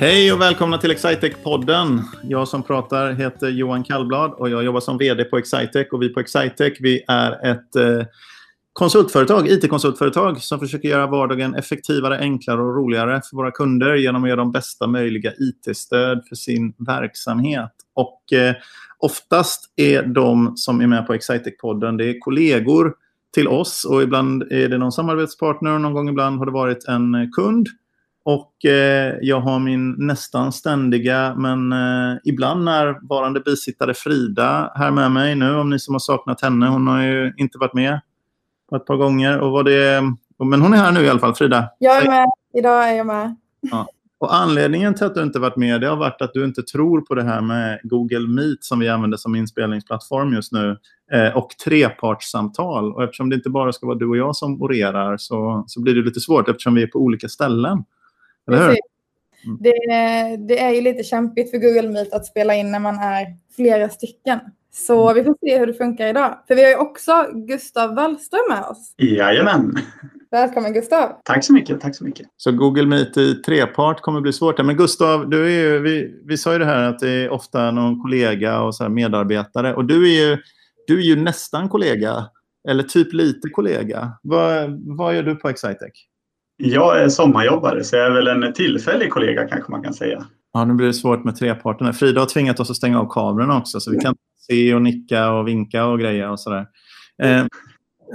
Hej och välkomna till Excitec-podden. Jag som pratar heter Johan Kallblad och jag jobbar som vd på Excitec. Och vi på Excitec vi är ett eh, konsultföretag, IT-konsultföretag som försöker göra vardagen effektivare, enklare och roligare för våra kunder genom att ge dem bästa möjliga IT-stöd för sin verksamhet. Och eh, oftast är de som är med på Excitec-podden det är kollegor till oss och ibland är det någon samarbetspartner och någon gång ibland har det varit en kund. Och eh, jag har min nästan ständiga men eh, ibland närvarande bisittare Frida här med mig nu. Om ni som har saknat henne. Hon har ju inte varit med på ett par gånger. Och var det, men hon är här nu i alla fall, Frida. Jag är med. Idag är jag med. Ja. Och anledningen till att du inte varit med det har varit att du inte tror på det här med Google Meet som vi använder som inspelningsplattform just nu eh, och trepartssamtal. Och eftersom det inte bara ska vara du och jag som orerar så, så blir det lite svårt eftersom vi är på olika ställen. Eller hur? Mm. Det, det, är ju lite kämpigt för Google Meet att spela in när man är flera stycken. Så mm. vi får se hur det funkar idag. För vi har ju också Gustav Wallström med oss. Jajamän. Välkommen Gustav. Tack så mycket. Tack så mycket. Så Google Meet i trepart kommer bli svårt. Men Gustav, du är ju, vi, vi sa ju det här att det är ofta någon kollega och så medarbetare. Och du är, ju, du är ju nästan kollega. Eller typ lite kollega. Vad, vad gör du på Excitec? Jag är sommarjobbare så jag är väl en tillfällig kollega kanske man kan säga. Ja, nu blir det svårt med treparterna. Frida har tvingat oss att stänga av kamerorna också så vi kan se och nicka och vinka och greja och sådär. Eh,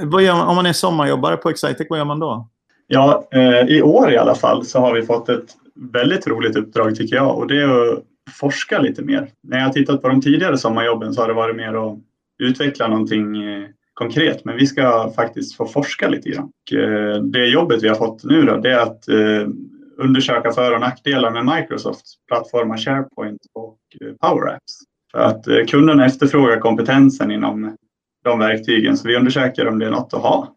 vad gör man, om man är sommarjobbare på Excitec, vad gör man då? Ja, eh, i år i alla fall så har vi fått ett väldigt roligt uppdrag tycker jag och det är att forska lite mer. När jag har tittat på de tidigare sommarjobben så har det varit mer att utveckla någonting eh, konkret, men vi ska faktiskt få forska lite grann. Eh, det jobbet vi har fått nu då, det är att eh, undersöka för och nackdelar med Microsofts plattformar SharePoint och eh, Power Apps. För att kunderna efterfrågar kompetensen inom de verktygen, så vi undersöker om det är något att ha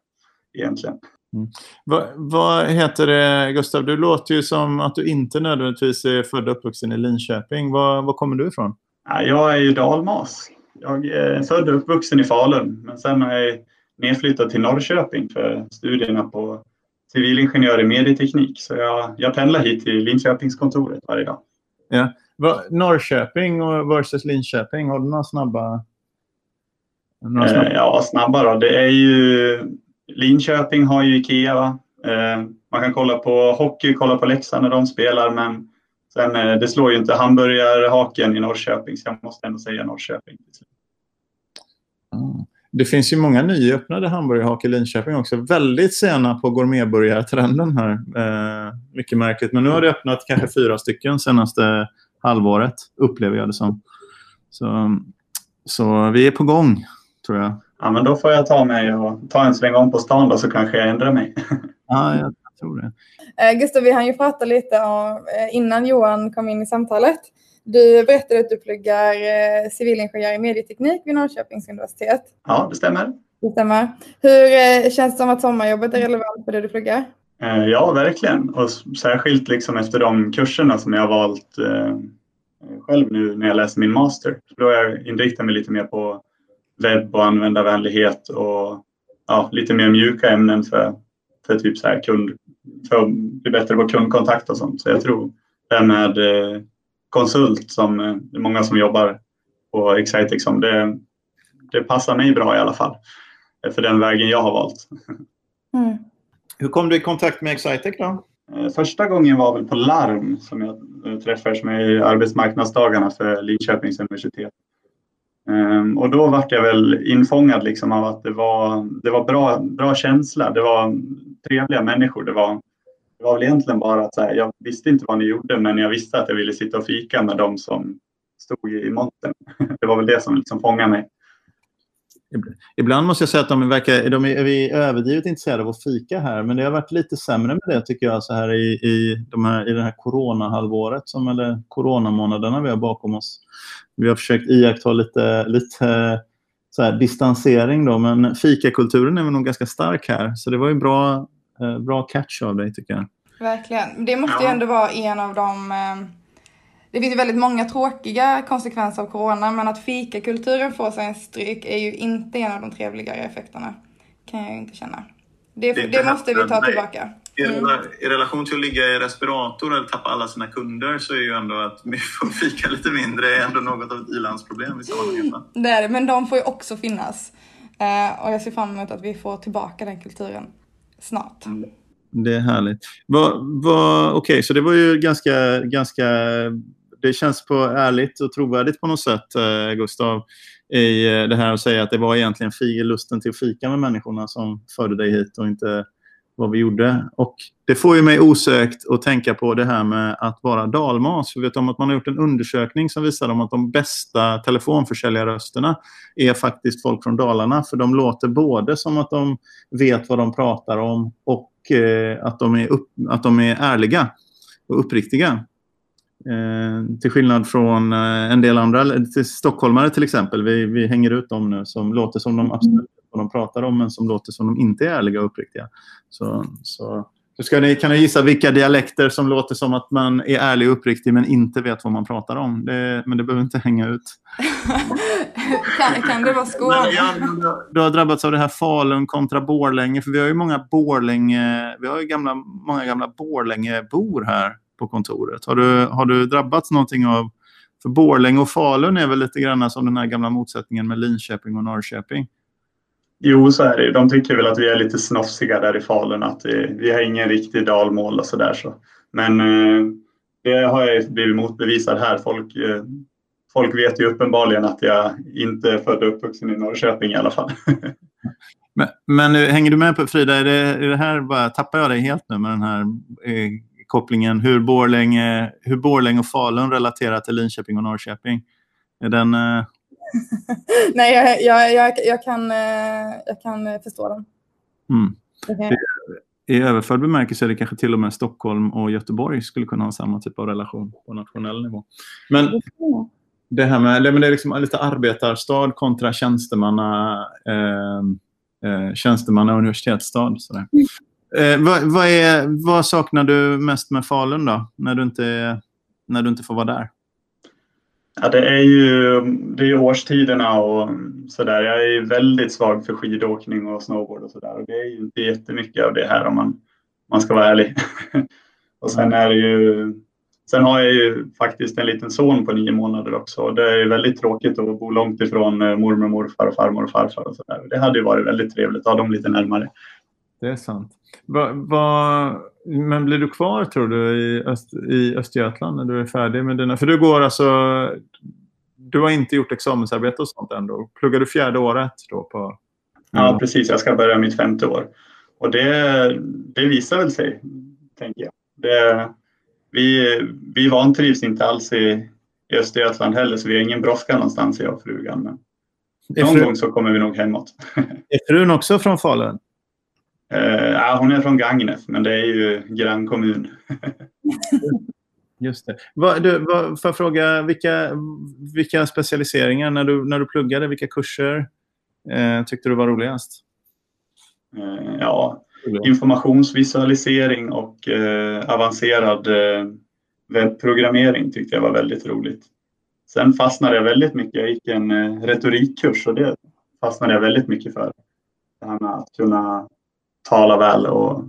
egentligen. Mm. Vad, vad, heter det, Gustav? Du låter ju som att du inte nödvändigtvis är född och uppvuxen i Linköping. Var, var kommer du ifrån? Jag är ju dalmas. Jag är född och uppvuxen i Falun, men sen är jag nedflyttad till Norrköping för studierna på civilingenjör i medieteknik. Så jag, jag pendlar hit till Linköpingskontoret varje dag. Ja. Norrköping versus Linköping, har du några snabba? Några snabba? Eh, ja, snabba då. Det är ju... Linköping har ju Ikea. Eh, man kan kolla på hockey, kolla på Leksand när de spelar, men sen eh, det slår ju inte hamburgarhaken i Norrköping, så jag måste ändå säga Norrköping. Det finns ju många nyöppnade hamburgerhak i Linköping också. Väldigt sena på gourmetburgartrenden här. Eh, mycket märkligt. Men nu har det öppnat kanske fyra stycken senaste halvåret, upplever jag det som. Så, så vi är på gång, tror jag. Ja, men då får jag ta mig och ta en sväng om på stan då, så kanske jag ändrar mig. ja, jag tror det. Eh, Gustav, vi hann ju prata lite om, eh, innan Johan kom in i samtalet du berättade att du pluggar eh, civilingenjör i medieteknik vid Norrköpings universitet. Ja, det stämmer. Det stämmer. Hur eh, känns det som att sommarjobbet är relevant för det du pluggar? Eh, ja, verkligen. Och särskilt liksom efter de kurserna som jag har valt eh, själv nu när jag läser min master. Då har jag inriktat mig lite mer på webb och användarvänlighet och ja, lite mer mjuka ämnen för, för typ så här kund, för att bli bättre på kundkontakt och sånt. Så jag tror det här med eh, konsult som eh, det är många som jobbar på Excitec som. Det, det passar mig bra i alla fall för den vägen jag har valt. Mm. Hur kom du i kontakt med Excitec då? Eh, första gången var väl på Larm som jag eh, träffades med i arbetsmarknadsdagarna för Linköpings universitet. Ehm, och då var jag väl infångad liksom av att det var, det var bra, bra känsla. Det var trevliga människor. Det var det var väl egentligen bara att här, jag visste inte vad ni gjorde men jag visste att jag ville sitta och fika med dem som stod i montern. Det var väl det som liksom fångade mig. Ibland måste jag säga att de verkar, de är, vi överdrivet intresserade av att fika här, men det har varit lite sämre med det tycker jag så här i, i, de här, i det här coronahalvåret, som, eller coronamånaderna vi har bakom oss. Vi har försökt iaktta lite, lite så här, distansering då, men fikakulturen är nog ganska stark här, så det var ju bra bra catch av dig tycker jag. Verkligen. Det måste ju ändå vara en av de... Eh, det finns ju väldigt många tråkiga konsekvenser av corona, men att fikakulturen får sig en stryk är ju inte en av de trevligare effekterna. Kan jag ju inte känna. Det, det, det måste vi ta tillbaka. I, rela- I relation till att ligga i respirator eller tappa alla sina kunder så är ju ändå att fika lite mindre är ändå något av ett ilandsproblem i sammanhanget. Det är det, men de får ju också finnas. Eh, och jag ser fram emot att vi får tillbaka den kulturen snart. Mm. Det är härligt. Va, va, Okej, så det var ju ganska, ganska... Det känns på ärligt och trovärdigt på något sätt, eh, Gustav, i eh, det här att säga att det var egentligen lusten till att fika med människorna som förde dig hit och inte vad vi gjorde. Och det får ju mig osökt att tänka på det här med att vara dalmas. Vi vet om att man har gjort en undersökning som visar om att de bästa telefonförsäljarrösterna är faktiskt folk från Dalarna. För de låter både som att de vet vad de pratar om och eh, att, de är upp, att de är ärliga och uppriktiga. Eh, till skillnad från eh, en del andra, till stockholmare till exempel. Vi, vi hänger ut dem nu som låter som de absolut vet vad de pratar om men som låter som de inte är ärliga och uppriktiga. Så, så, så ska ni, kan ni gissa vilka dialekter som låter som att man är ärlig och uppriktig men inte vet vad man pratar om. Det, men det behöver inte hänga ut. kan, kan det vara Skåne? du har drabbats av det här Falun kontra Borlänge. För vi har ju många Borlänge, vi har ju gamla, många gamla Borlängebor här på kontoret. Har du, har du drabbats någonting av... För Borlänge och Falun är väl lite grann som den här gamla motsättningen med Linköping och Norrköping. Jo, så är det ju. De tycker väl att vi är lite snofsiga där i Falun, att vi, vi har ingen riktig dalmål och sådär. Så. Men eh, det har jag blivit motbevisad här. Folk, eh, folk vet ju uppenbarligen att jag inte är född och uppvuxen i Norrköping i alla fall. Men, men eh, hänger du med på Frida? Är det, är det här bara, tappar jag dig helt nu med den här eh, kopplingen hur Borlänge, hur Borlänge och Falun relaterar till Linköping och Norrköping? Är den... Eh, Nej, jag, jag, jag, jag, kan, eh, jag kan eh, förstå den. mm. Jag. I överförd bemärkelse är det kanske till och med Stockholm och Göteborg skulle kunna ha samma typ av relation på nationell nivå. Men det här med det, men det är liksom lite arbetarstad kontra tjänstemanna, eh, eh, tjänstemanna och universitetsstad. Sådär. Eh, vad, vad, är, vad saknar du mest med Falun då, när du inte, när du inte får vara där? Ja, det är ju det är årstiderna och sådär. Jag är ju väldigt svag för skidåkning och snowboard och sådär. Det är ju inte jättemycket av det här om man, man ska vara ärlig. och sen är det ju Sen har jag ju faktiskt en liten son på nio månader också. Det är ju väldigt tråkigt att bo långt ifrån eh, mormor, morfar, och farmor och farfar och sådär. Det hade ju varit väldigt trevligt att ha dem lite närmare. Det är sant. Va, va, men blir du kvar, tror du, i, Öst, i Östergötland när du är färdig med dina... För du går alltså... Du har inte gjort examensarbete och sånt ändå. Pluggar du fjärde året då på... Ja, precis. Jag ska börja mitt femte år. Och det, det visar väl sig, tänker jag. Det, vi, vi vantrivs inte alls i, i Östergötland heller, så vi har ingen brådska någonstans, jag och frugan. Men någon fru, gång så kommer vi nog hemåt. är frun också från Falun? Eh, ja, hon är från Gagnef, men det är ju grannkommun. Just det. Va, du, va, får jag fråga, vilka, vilka specialiseringar när du, när du pluggade, vilka kurser eh, tyckte du var roligast? Eh, ja, informationsvisualisering och eh, avancerad eh, webbprogrammering tyckte jag var väldigt roligt. Sen fastnade jag väldigt mycket. Jag gick en eh, retorikkurs och det fastnade jag väldigt mycket för. Det här med att kunna tala väl och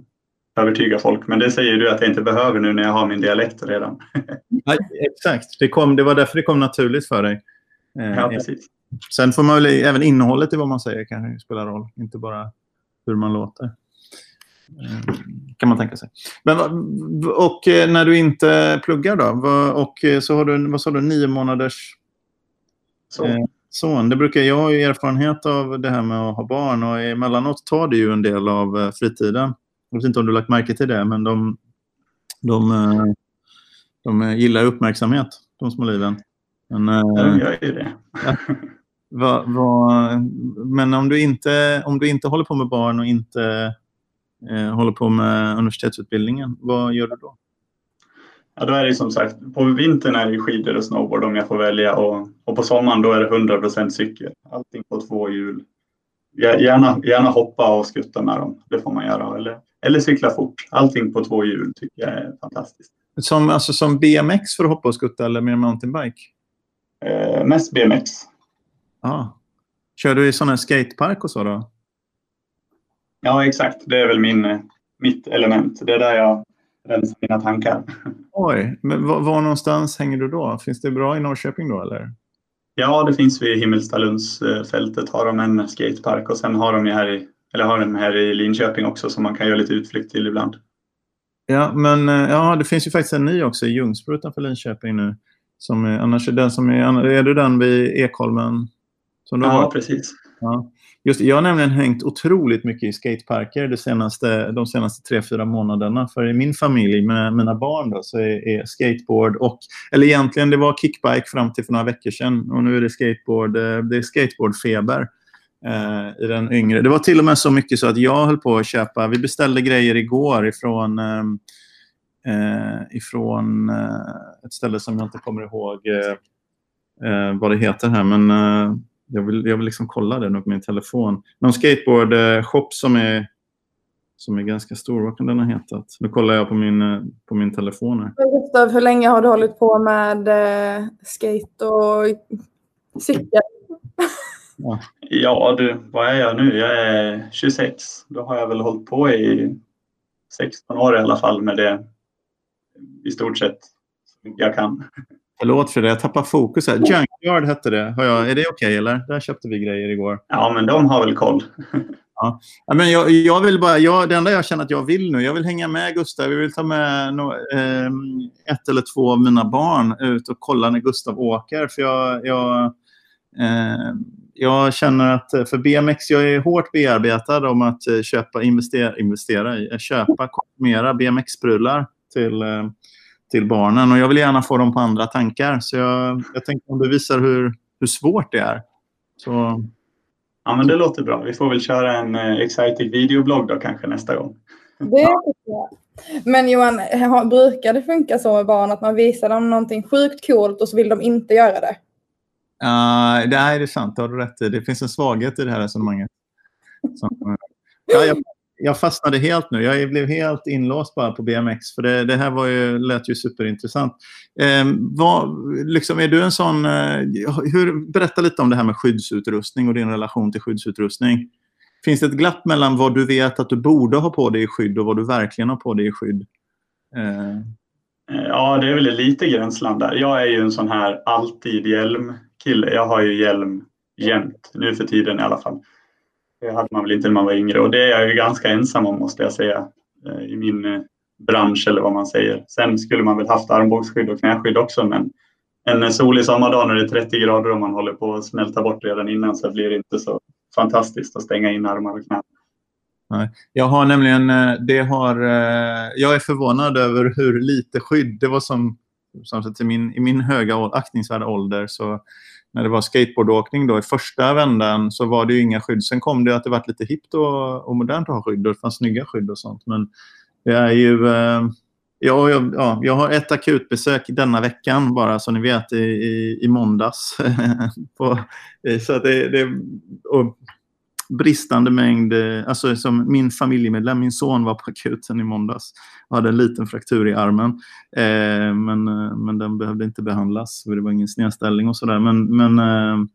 övertyga folk. Men det säger du att jag inte behöver nu när jag har min dialekt redan. Ja, exakt, det, kom, det var därför det kom naturligt för dig. Eh, Ja, precis. Sen får man väl, även innehållet i vad man säger kan ju spela roll, inte bara hur man låter. Eh, Kan man tänka sig. Men, och eh, när du inte pluggar då? Och så har du, vad sa du, nio månaders Så. Son. Det brukar, jag ju erfarenhet av det här med att ha barn och emellanåt tar det ju en del av eh, fritiden. Jag vet inte om du lagt märke till det, men de, de, eh, de eh, gillar uppmärksamhet, de små liven. Men, Ja, de gör ju det. vad, vad, men om du, inte, om du inte håller på med barn och inte eh, håller på med universitetsutbildningen, vad gör du då? Ja, då är det som sagt, på vintern är det skidor och snowboard om jag får välja och, och på sommaren då är det 100% cykel. Allting på två hjul. Gär- Gärna, gärna hoppa och skutta med dem, det får man göra. Eller, eller cykla fort. Allting på två hjul tycker jag är fantastiskt. Som, alltså, som BMX för att hoppa och skutta eller mer mountainbike? Eh, mest BMX. Ja. Kör du i sån här skatepark och så då? Ja, exakt. Det är väl min, mitt element. Det är där jag rensar mina tankar. Oj, men var, var, någonstans hänger du då? Finns det bra i Norrköping då eller? Ja, det finns vid Himmelstalundsfältet har de en skatepark och sen har de här i, eller har de här i Linköping också som man kan göra lite utflykt till ibland. Ja, men eh, ja, det finns ju faktiskt en ny också i Ljungsbro utanför Linköping nu. Som är, annars är den som är, är det den vid Ekholmen? Som ja, har? precis. Ja. Just, jag har nämligen hängt otroligt mycket i skateparker de senaste, de senaste tre, fyra månaderna. För i min familj med mina barn då, så är, är, skateboard och, eller egentligen det var kickbike fram till för några veckor sedan och nu är det skateboard, eh, det är skateboardfeber eh, i den yngre. Det var till och med så mycket så att jag höll på att köpa, vi beställde grejer igår ifrån eh, eh, ifrån eh, ett ställe som jag inte kommer ihåg eh, eh vad det heter här. Men eh, jag, vill, jag vill liksom kolla det nu på min telefon. Någon skateboard-shop som är, som är ganska stor. Vad kan den ha hetat? Nu kollar jag på min, eh, på min telefon. Här. Gustav, hur länge har du hållit på med eh, skate och cykel? Ja. ja, du, vad är jag nu? Jag är 26. Då har jag väl hållit på i 16 år i alla fall med det i stort sett jag kan. Förlåt för det, jag tappar fokus här. Junkyard hette det. Har jag, är det okej okay, eller? Där köpte vi grejer igår. Ja, men de har väl koll. ja. men jag, jag, vill bara, jag, det enda jag känner att jag vill nu, jag vill hänga med Gustav. Jag vill ta med no, eh, ett eller två av mina barn ut och kolla när Gustav åker. För jag, jag, eh, jag känner att för BMX, jag är hårt bearbetad om att eh, köpa, investera, investera köpa, konsumera BMX-prylar till, eh, till barnen. Och jag vill gärna få dem på andra tankar. Så jag, jag tänkte om du visar hur, hur svårt det är. Så... Ja, men det låter bra. Vi får väl köra en eh, exciting videoblogg då kanske nästa gång. Det jag. Men Johan, brukar det funka så med barn att man visar dem någonting sjukt coolt och så vill de inte göra det? Uh, det är sant, det har du rätt i. Det finns en svaghet i det här resonemanget. Som, ja, jag, jag fastnade helt nu. Jag blev helt inlåst bara på BMX. För det, det här var ju, lät ju superintressant. Eh, vad, liksom, är du en sån... Eh, hur, berätta lite om det här med skyddsutrustning och din relation till skyddsutrustning. Finns det ett glapp mellan vad du vet att du borde ha på dig i skydd och vad du verkligen har på dig i skydd? Eh. Ja, det är väl lite gränsland där. Jag är ju en sån här alltid hjälm-kille. Jag har ju hjälm jämt, nu för tiden i alla fall. Det hade man väl inte när man var yngre och det är jag ju ganska ensam om måste jag säga eh, i min eh, bransch eller vad man säger. Sen skulle man väl haft armbågsskydd och knäskydd också men en eh, solig sommardag när det är 30 grader och man håller på att smälta bort redan innan så blir det inte så fantastiskt att stänga in armar och knän. Nej. Jag har nämligen, det har, jag är förvånad över hur lite skydd, det var som, som till min, i min höga aktningsvärda ålder så när det var skateboardåkning då i första vändan så var det ju inga skydd. Sen kom det att det var lite hippt och, och modernt att ha skydd och det fanns snygga skydd och sånt. Men det är ju... Eh, ja, jag, ja, jag har ett akutbesök denna veckan bara som ni vet i, i, i måndags. på, så att det, det, och bristande mängd, eh, alltså som min familjemedlem, min son var på akuten i måndags och hade en liten fraktur i armen. Eh, men, eh, men den behövde inte behandlas, för det var ingen snedställning och sådär. Men, men eh,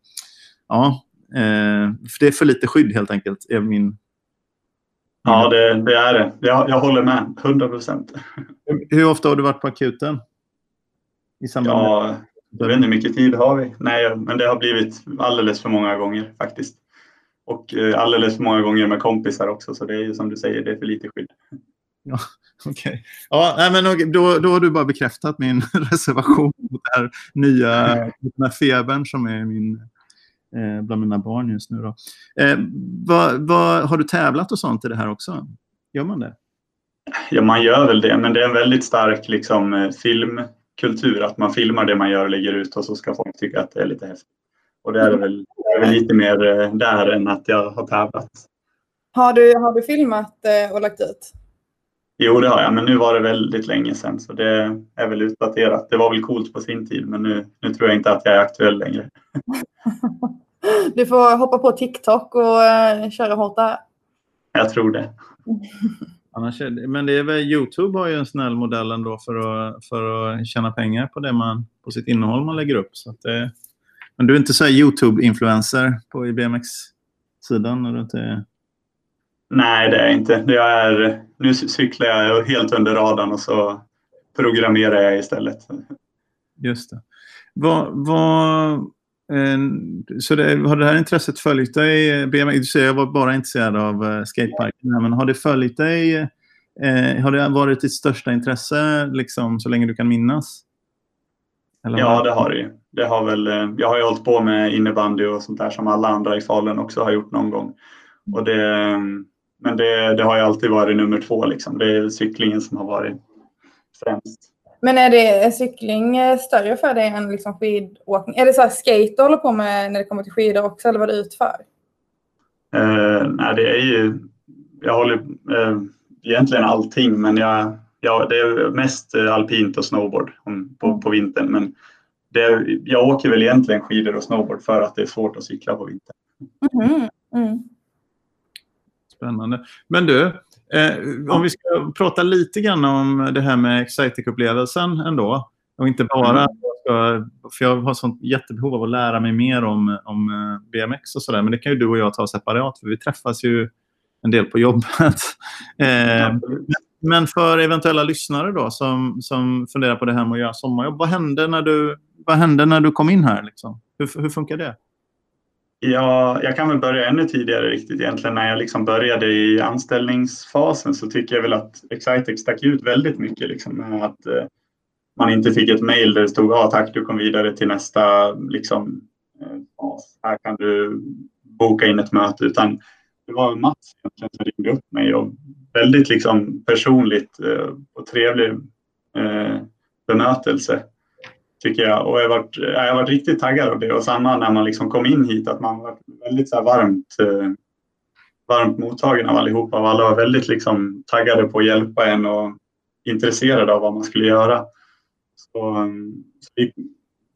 ja, eh, för det är för lite skydd helt enkelt, är min Ja, det, det, är det. Jag, jag håller med. 100 procent. Hur ofta har du varit på akuten? I samband ja, jag vet inte hur mycket tid har vi. Nej, men det har blivit alldeles för många gånger faktiskt. Och eh, alldeles för många gånger med kompisar också, så det är ju som du säger, det är för lite skydd. Ja, Okay. Ja, men då, då har du bara bekräftat min reservation mot den här nya den här febern som är min, eh, bland mina barn just nu. Då. Eh, vad, vad, har du tävlat och sånt i det här också? Gör man det? Ja, man gör väl det, men det är en väldigt stark liksom, eh, filmkultur. Att man filmar det man gör och lägger ut och så ska folk tycka att det är lite häftigt. Och det är väl, det är väl lite mer eh, där än att jag har tävlat. Har du, har du filmat eh, och lagt ut? Jo, det har jag, men nu var det väldigt länge sedan så det är väl utdaterat. Det var väl coolt på sin tid, men nu, nu tror jag inte att jag är aktuell längre. Du får hoppa på TikTok och uh, köra hårt där. Jag tror det. Annars är, men det är väl, Youtube har ju en snäll modell ändå för att, för att tjäna pengar på, det man, på sitt innehåll man lägger upp. Så det, men du är inte så Youtube-influencer på IBMX-sidan? Du inte Nej, det är inte. Det är, nu cyklar jag helt under radarn och så programmerar jag istället. Just det. Vad, vad, eh, så det, har det här intresset följt dig? Du säger jag var bara intresserad av eh, skateparken, men har det följt dig? Eh, har det varit ditt största intresse liksom, så länge du kan minnas? Eller ja, det har det ju. Det har väl, eh, jag har ju hållit på med innebandy och sånt där som alla andra i Falun också har gjort någon gång. Och det, men det, det har ju alltid varit nummer två. Liksom. Det är cyklingen som har varit främst. Men är, det, är cykling eh, större för dig än liksom skidåkning? Är det så här skate du håller på med när det kommer till skidor också eller vad du utför? Uh, nej, det är ju... Jag håller uh, egentligen allting men jag, ja, det är mest alpint och snowboard på, på vintern. Men det, jag åker väl egentligen skidor och snowboard för att det är svårt att cykla på vintern. Mm. Mm. Spännande. Men du, eh, om vi ska prata lite grann om det här med Excitec-upplevelsen ändå. Och inte bara, mm. för jag har sånt jättebehov av att lära mig mer om, om eh, BMX och sådär. Men det kan ju du och jag ta separat, för vi träffas ju en del på jobbet. eh, men för eventuella lyssnare då som, som funderar på det här med att göra sommarjobb. Vad hände när du, vad hände när du kom in här? Liksom? Hur, hur funkar det? Ja, jag kan väl börja ännu tidigare riktigt egentligen. När jag liksom började i anställningsfasen så tycker jag väl att Excitex stack ut väldigt mycket. Liksom, med att eh, man inte fick ett mejl där det stod ah, tack du kom vidare till nästa liksom, eh, här kan du boka in ett möte. Utan det var Mats som ringde upp mig och väldigt liksom, personligt eh, och trevlig eh, bemötelse tycker jag. Och jag har varit, eh, jag har varit riktigt taggad av det. Och samma när man liksom kom in hit, att man var väldigt så varmt, eh, varmt mottagen av allihopa. Och alla var väldigt liksom taggade på att hjälpa en och intresserade av vad man skulle göra. Så, eh, så vi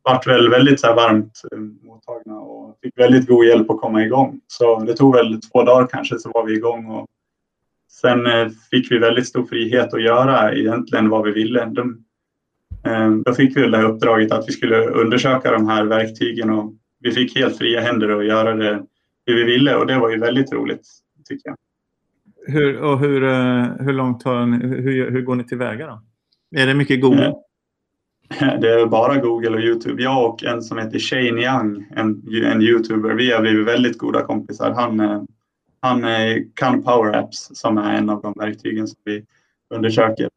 vart väl väldigt så varmt eh, mottagna och fick väldigt god hjälp att komma igång. Så det tog väl två dagar kanske så var vi igång. Och sen fick vi väldigt stor frihet att göra egentligen vad vi ville. De, då fick vi det uppdraget att vi skulle undersöka de här verktygen och vi fick helt fria händer att göra det hur vi ville och det var ju väldigt roligt tycker jag. Hur, och hur, eh, hur långt har ni, hur, hur går ni tillväga då? Är det mycket Google? Det är bara Google och Youtube. Jag och en som heter Shane Young, en, en Youtuber, vi har blivit väldigt goda kompisar. Han, eh, han kan Power Apps som är en av de verktygen som vi undersöker.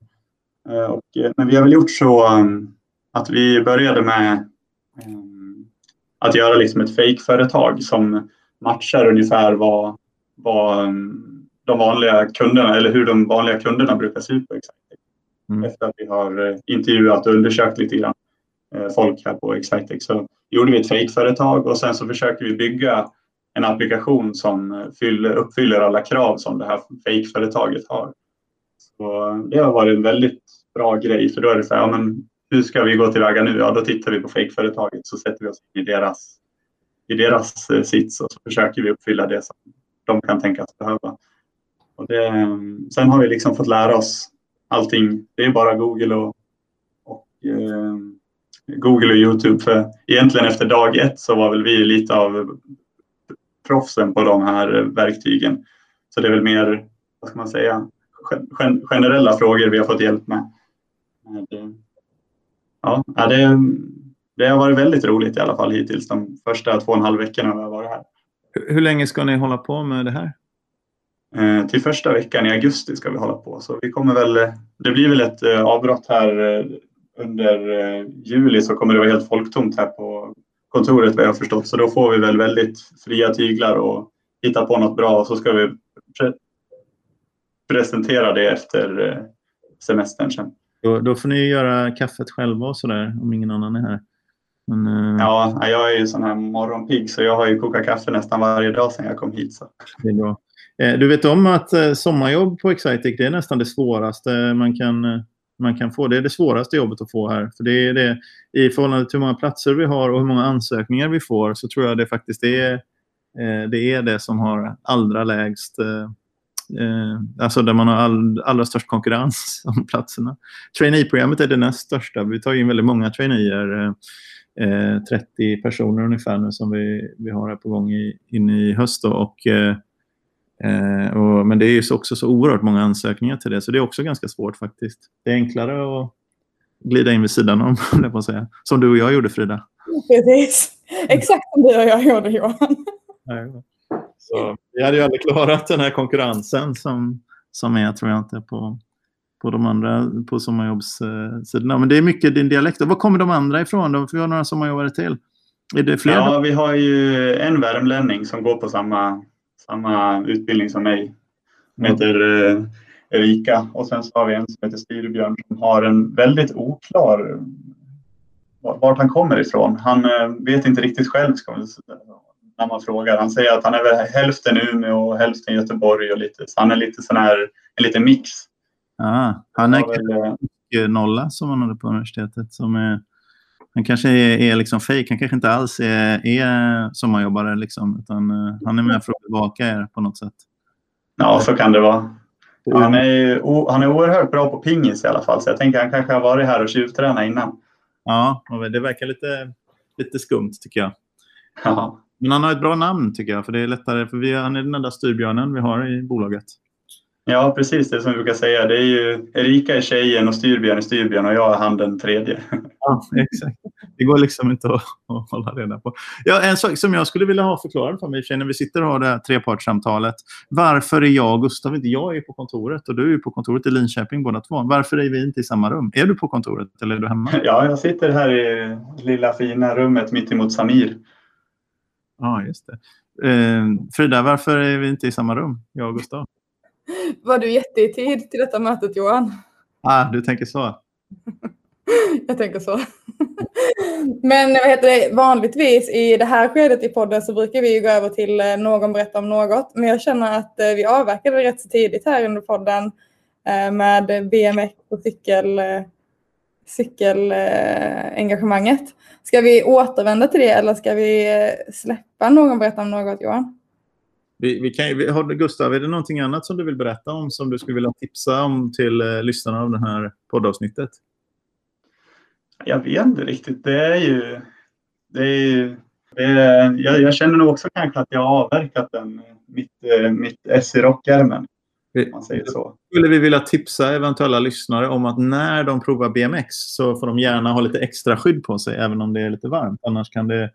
Eh, och, eh, men vi har väl gjort så um, att vi började med um, att göra liksom ett fejkföretag som matchar ungefär vad, vad um, de vanliga kunderna eller hur de vanliga kunderna brukar se ut på Excitec. Mm. Efter att vi har eh, intervjuat och undersökt lite grann folk här på Excitec så gjorde vi ett fejkföretag och sen så försöker vi bygga en applikation som fyller, uppfyller alla krav som det här fejkföretaget har. Och det har varit en väldigt bra grej för då är det så här, ja, men hur ska vi gå tillväga nu? Ja, då tittar vi på fejkföretaget så sätter vi oss i deras, i deras eh, sits och så försöker vi uppfylla det som de kan tänkas behöva. Och det, eh, sen har vi liksom fått lära oss allting. Det är bara Google och, och eh, Google och Youtube. För egentligen efter dag ett så var väl vi lite av proffsen på de här verktygen. Så det är väl mer, vad ska man säga, generella frågor vi har fått hjälp med. Ja, det, det har varit väldigt roligt i alla fall hittills de första två och en halv veckorna vi har varit här. Hur länge ska ni hålla på med det här? Eh, till första veckan i augusti ska vi hålla på. Så vi kommer väl, det blir väl ett eh, avbrott här eh, under juli så kommer det vara helt folktomt här på kontoret vad jag har förstått. Så då får vi väl väldigt fria tyglar och hitta på något bra och så ska vi presentera det efter semestern sen. Då, då får ni göra kaffet själva och sådär om ingen annan är här. Men, uh... Ja, jag är ju sån här morgonpigg så jag har ju kokat kaffe nästan varje dag sedan jag kom hit. Så. Det är bra. Eh, du vet om att eh, sommarjobb på Excitec det är nästan det svåraste man kan, man kan få. Det är det svåraste jobbet att få här. För det är det, I förhållande till hur många platser vi har och hur många ansökningar vi får så tror jag det faktiskt är det, är det som har allra lägst Eh, alltså där man har all, allra störst konkurrens om platserna. Trainee-programmet är det näst största. Vi tar in väldigt många traineer. Eh, 30 personer ungefär nu som vi, vi har här på gång i, in i höst. Då, och, eh, Eh, och, men det är ju också så oerhört många ansökningar till det, så det är också ganska svårt faktiskt. Det är enklare att glida in vid sidan om, på att säga. Som du och jag gjorde, Frida. Precis. Exakt som du och jag gjorde, Johan. Så vi hade ju aldrig klarat den här konkurrensen som, som är, tror jag inte, på, på de andra på sommarjobbssidorna. Men det är mycket din dialekt. Var kommer de andra ifrån? För vi har några sommarjobbare till. Är det fler? Ja, vi har ju en värmlänning som går på samma, samma utbildning som mig. Som heter eh, Erika. Och sen så har vi en som heter Styrbjörn som har en väldigt oklar vart han kommer ifrån. Han eh, vet inte riktigt själv ska man säga, när man frågar. Han säger att han är väl hälften Umeå och hälften Göteborg och lite, så han är lite sån här, en liten mix. Ah, han är väl, eh, nolla som han hade på universitetet. Som är, han kanske är, är liksom fake. Han kanske inte alls är, är sommarjobbare. Liksom, utan, uh, han är med för att bevaka er på något sätt. Ja, så kan det vara. Han är, han är oerhört bra på pingis i alla fall. Så jag tänker att han kanske har varit här och tjuvtränat innan. Ja, det verkar lite, lite skumt tycker jag. Ja. Men han har ett bra namn tycker jag. För det är lättare. För vi, han är den enda styrbjörnen vi har i bolaget. Ja, precis det som vi brukar säga. Det är ju Erika är tjejen och Styrbjörn är Styrbjörn och jag är han den tredje. Ja, exakt. Det går liksom inte att, att hålla reda på. Ja, en sak som jag skulle vilja ha förklarad för mig när vi sitter och har det här trepartssamtalet. Varför är jag och Gustav inte... Jag är på kontoret och du är på kontoret i Linköping båda två. Varför är vi inte i samma rum? Är du på kontoret eller är du hemma? Ja, jag sitter här i lilla fina rummet mitt emot Samir. Ja, just det. Eh, Frida, varför är vi inte i samma rum, jag och Gustav? Var du jätte i tid till detta mötet Johan? Ah, du tänker så. Jag tänker så. Men vad heter det, vanligtvis i det här skedet i podden så brukar vi gå över till eh, någon berättar om något. Men jag känner att eh, vi avverkade rätt så tidigt här under podden eh, med BMX och cykel, cykelengagemanget. Ska vi återvända till det eller ska vi släppa någon berättar om något Johan? Vi, vi kan, vi, har, Gustav, är det någonting annat som du vill berätta om som du skulle vilja tipsa om till eh, lyssnarna av det här poddavsnittet? Jag vet inte riktigt. Det är ju... Det är, det är, jag, jag, känner nog också kanske att jag har avverkat den, mitt, eh, mitt S i rockärmen. Man säger så. Skulle vi vilja tipsa eventuella lyssnare om att när de provar BMX så får de gärna ha lite extra skydd på sig även om det är lite varmt. Annars kan det,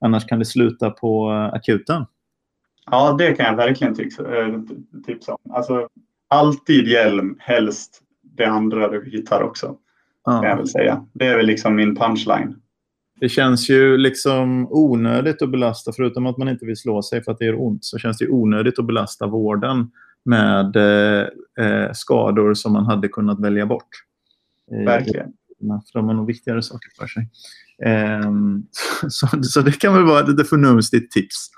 annars kan det sluta på eh, akuten. Ja, det kan jag verkligen eh, tipsa om. Alltså, alltid hjälm, helst det andra du hittar också. Ja. Kan jag väl säga. Det är väl liksom min punchline. Det känns ju liksom onödigt att belasta, förutom att man inte vill slå sig för att det gör ont, så känns det onödigt att belasta vården med eh, eh skador som man hade kunnat välja bort. Verkligen. För de har nog viktigare saker för sig. Eh, så, så, det kan väl vara ett lite förnumstigt tips.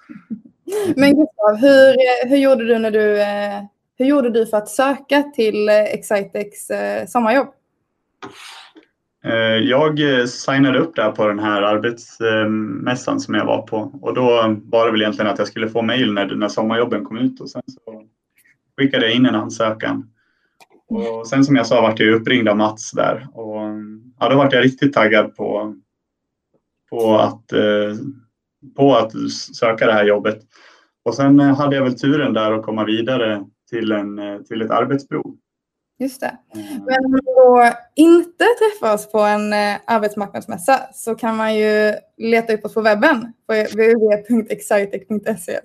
Men Gustav, hur, hur, gjorde du när du, eh, hur gjorde du för att söka till eh, Excitex eh, sommarjobb? Jag signade upp där på den här arbetsmässan som jag var på och då var det väl egentligen att jag skulle få mejl när, när sommarjobben kom ut och sen så skickade jag in en ansökan. Och sen som jag sa vart jag uppringd av Mats där och ja, då vart jag riktigt taggad på, på att eh, på att söka det här jobbet. Och sen eh, hade jag väl turen där att komma vidare till, en, eh, till ett arbetsprov. Just det. Mm. Men om man då inte träffas på en eh, arbetsmarknadsmässa så kan man ju leta upp oss på webben på www.excitec.se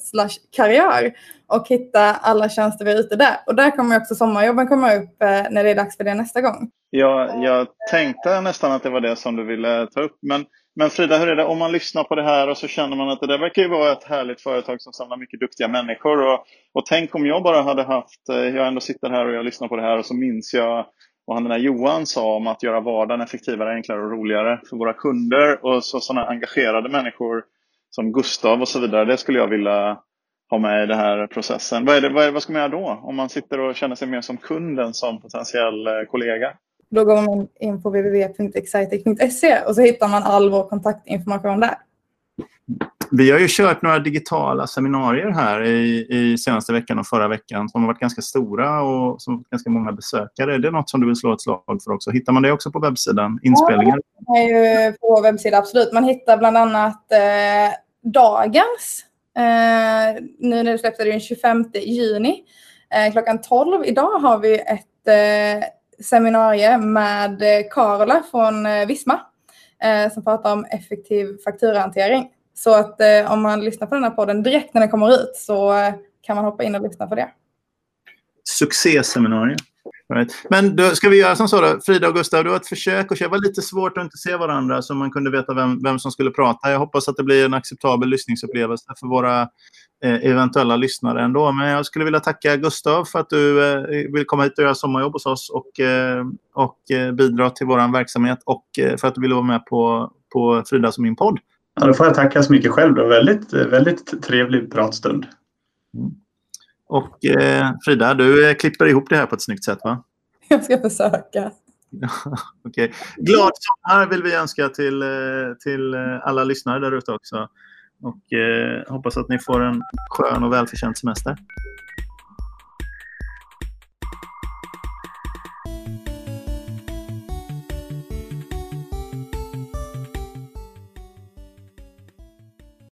karriär och hitta alla tjänster vi är ute där. Och där kommer också sommarjobben komma upp när det är dags för det nästa gång. Ja, jag tänkte nästan att det var det som du ville ta upp. Men men Frida, hur är det om man lyssnar på det här och så känner man att det där verkar ju vara ett härligt företag som samlar mycket duktiga människor. Och, och tänk om jag bara hade haft, eh, jag ändå sitter här och jag lyssnar på det här och så minns jag vad han den där Johan sa om att göra vardagen effektivare, enklare och roligare för våra kunder och så sådana engagerade människor som Gustav och så vidare. Det skulle jag vilja ha med i den här processen. Vad, är det, vad, är det, vad ska man göra då? Om man sitter och känner sig mer som kunden som potentiell eh, kollega? Då går man in på www.excitec.se och så hittar man all vår kontaktinformation där. Vi har ju kört några digitala seminarier här i, i senaste veckan och förra veckan som har varit ganska stora och som har ganska många besökare. Det är något som du vill slå ett slag för också. Hittar man det också på webbsidan? Inspelningar? Ja, det är ju på webbsidan, absolut. Man hittar bland annat eh, dagens Eh, nu när det släpps är det den 25 juni. Eh, klockan 12 idag har vi ett eh, seminarium med eh, Carola från eh, Visma eh, som pratar om effektiv fakturahantering. Så att om man lyssnar på den här podden direkt när den kommer ut så kan man hoppa in och lyssna på det. Succéseminarium. Right. Men då ska vi göra som så då. Frida och Gustav, du har ett försök att köra. det var lite svårt att inte se varandra så man kunde veta vem, vem som skulle prata. Jag hoppas att det blir en acceptabel lyssningsupplevelse för våra eventuella lyssnare ändå. Men jag skulle vilja tacka Gustav för att du eh, vill komma hit och göra sommarjobb hos oss och, eh, och eh, bidra till vår verksamhet och eh, för att du ville vara med på, på Fridas och min podd. Ja, då får jag tacka så mycket själv. Det var väldigt, väldigt trevlig pratstund. Mm. Och eh, Frida, du eh, klipper ihop det här på ett snyggt sätt va? Jag ska försöka. okay. Glad sommar vill vi önska till, eh, till eh, alla lyssnare där ute också. Och eh, hoppas att ni får en skön och välförtjänt semester.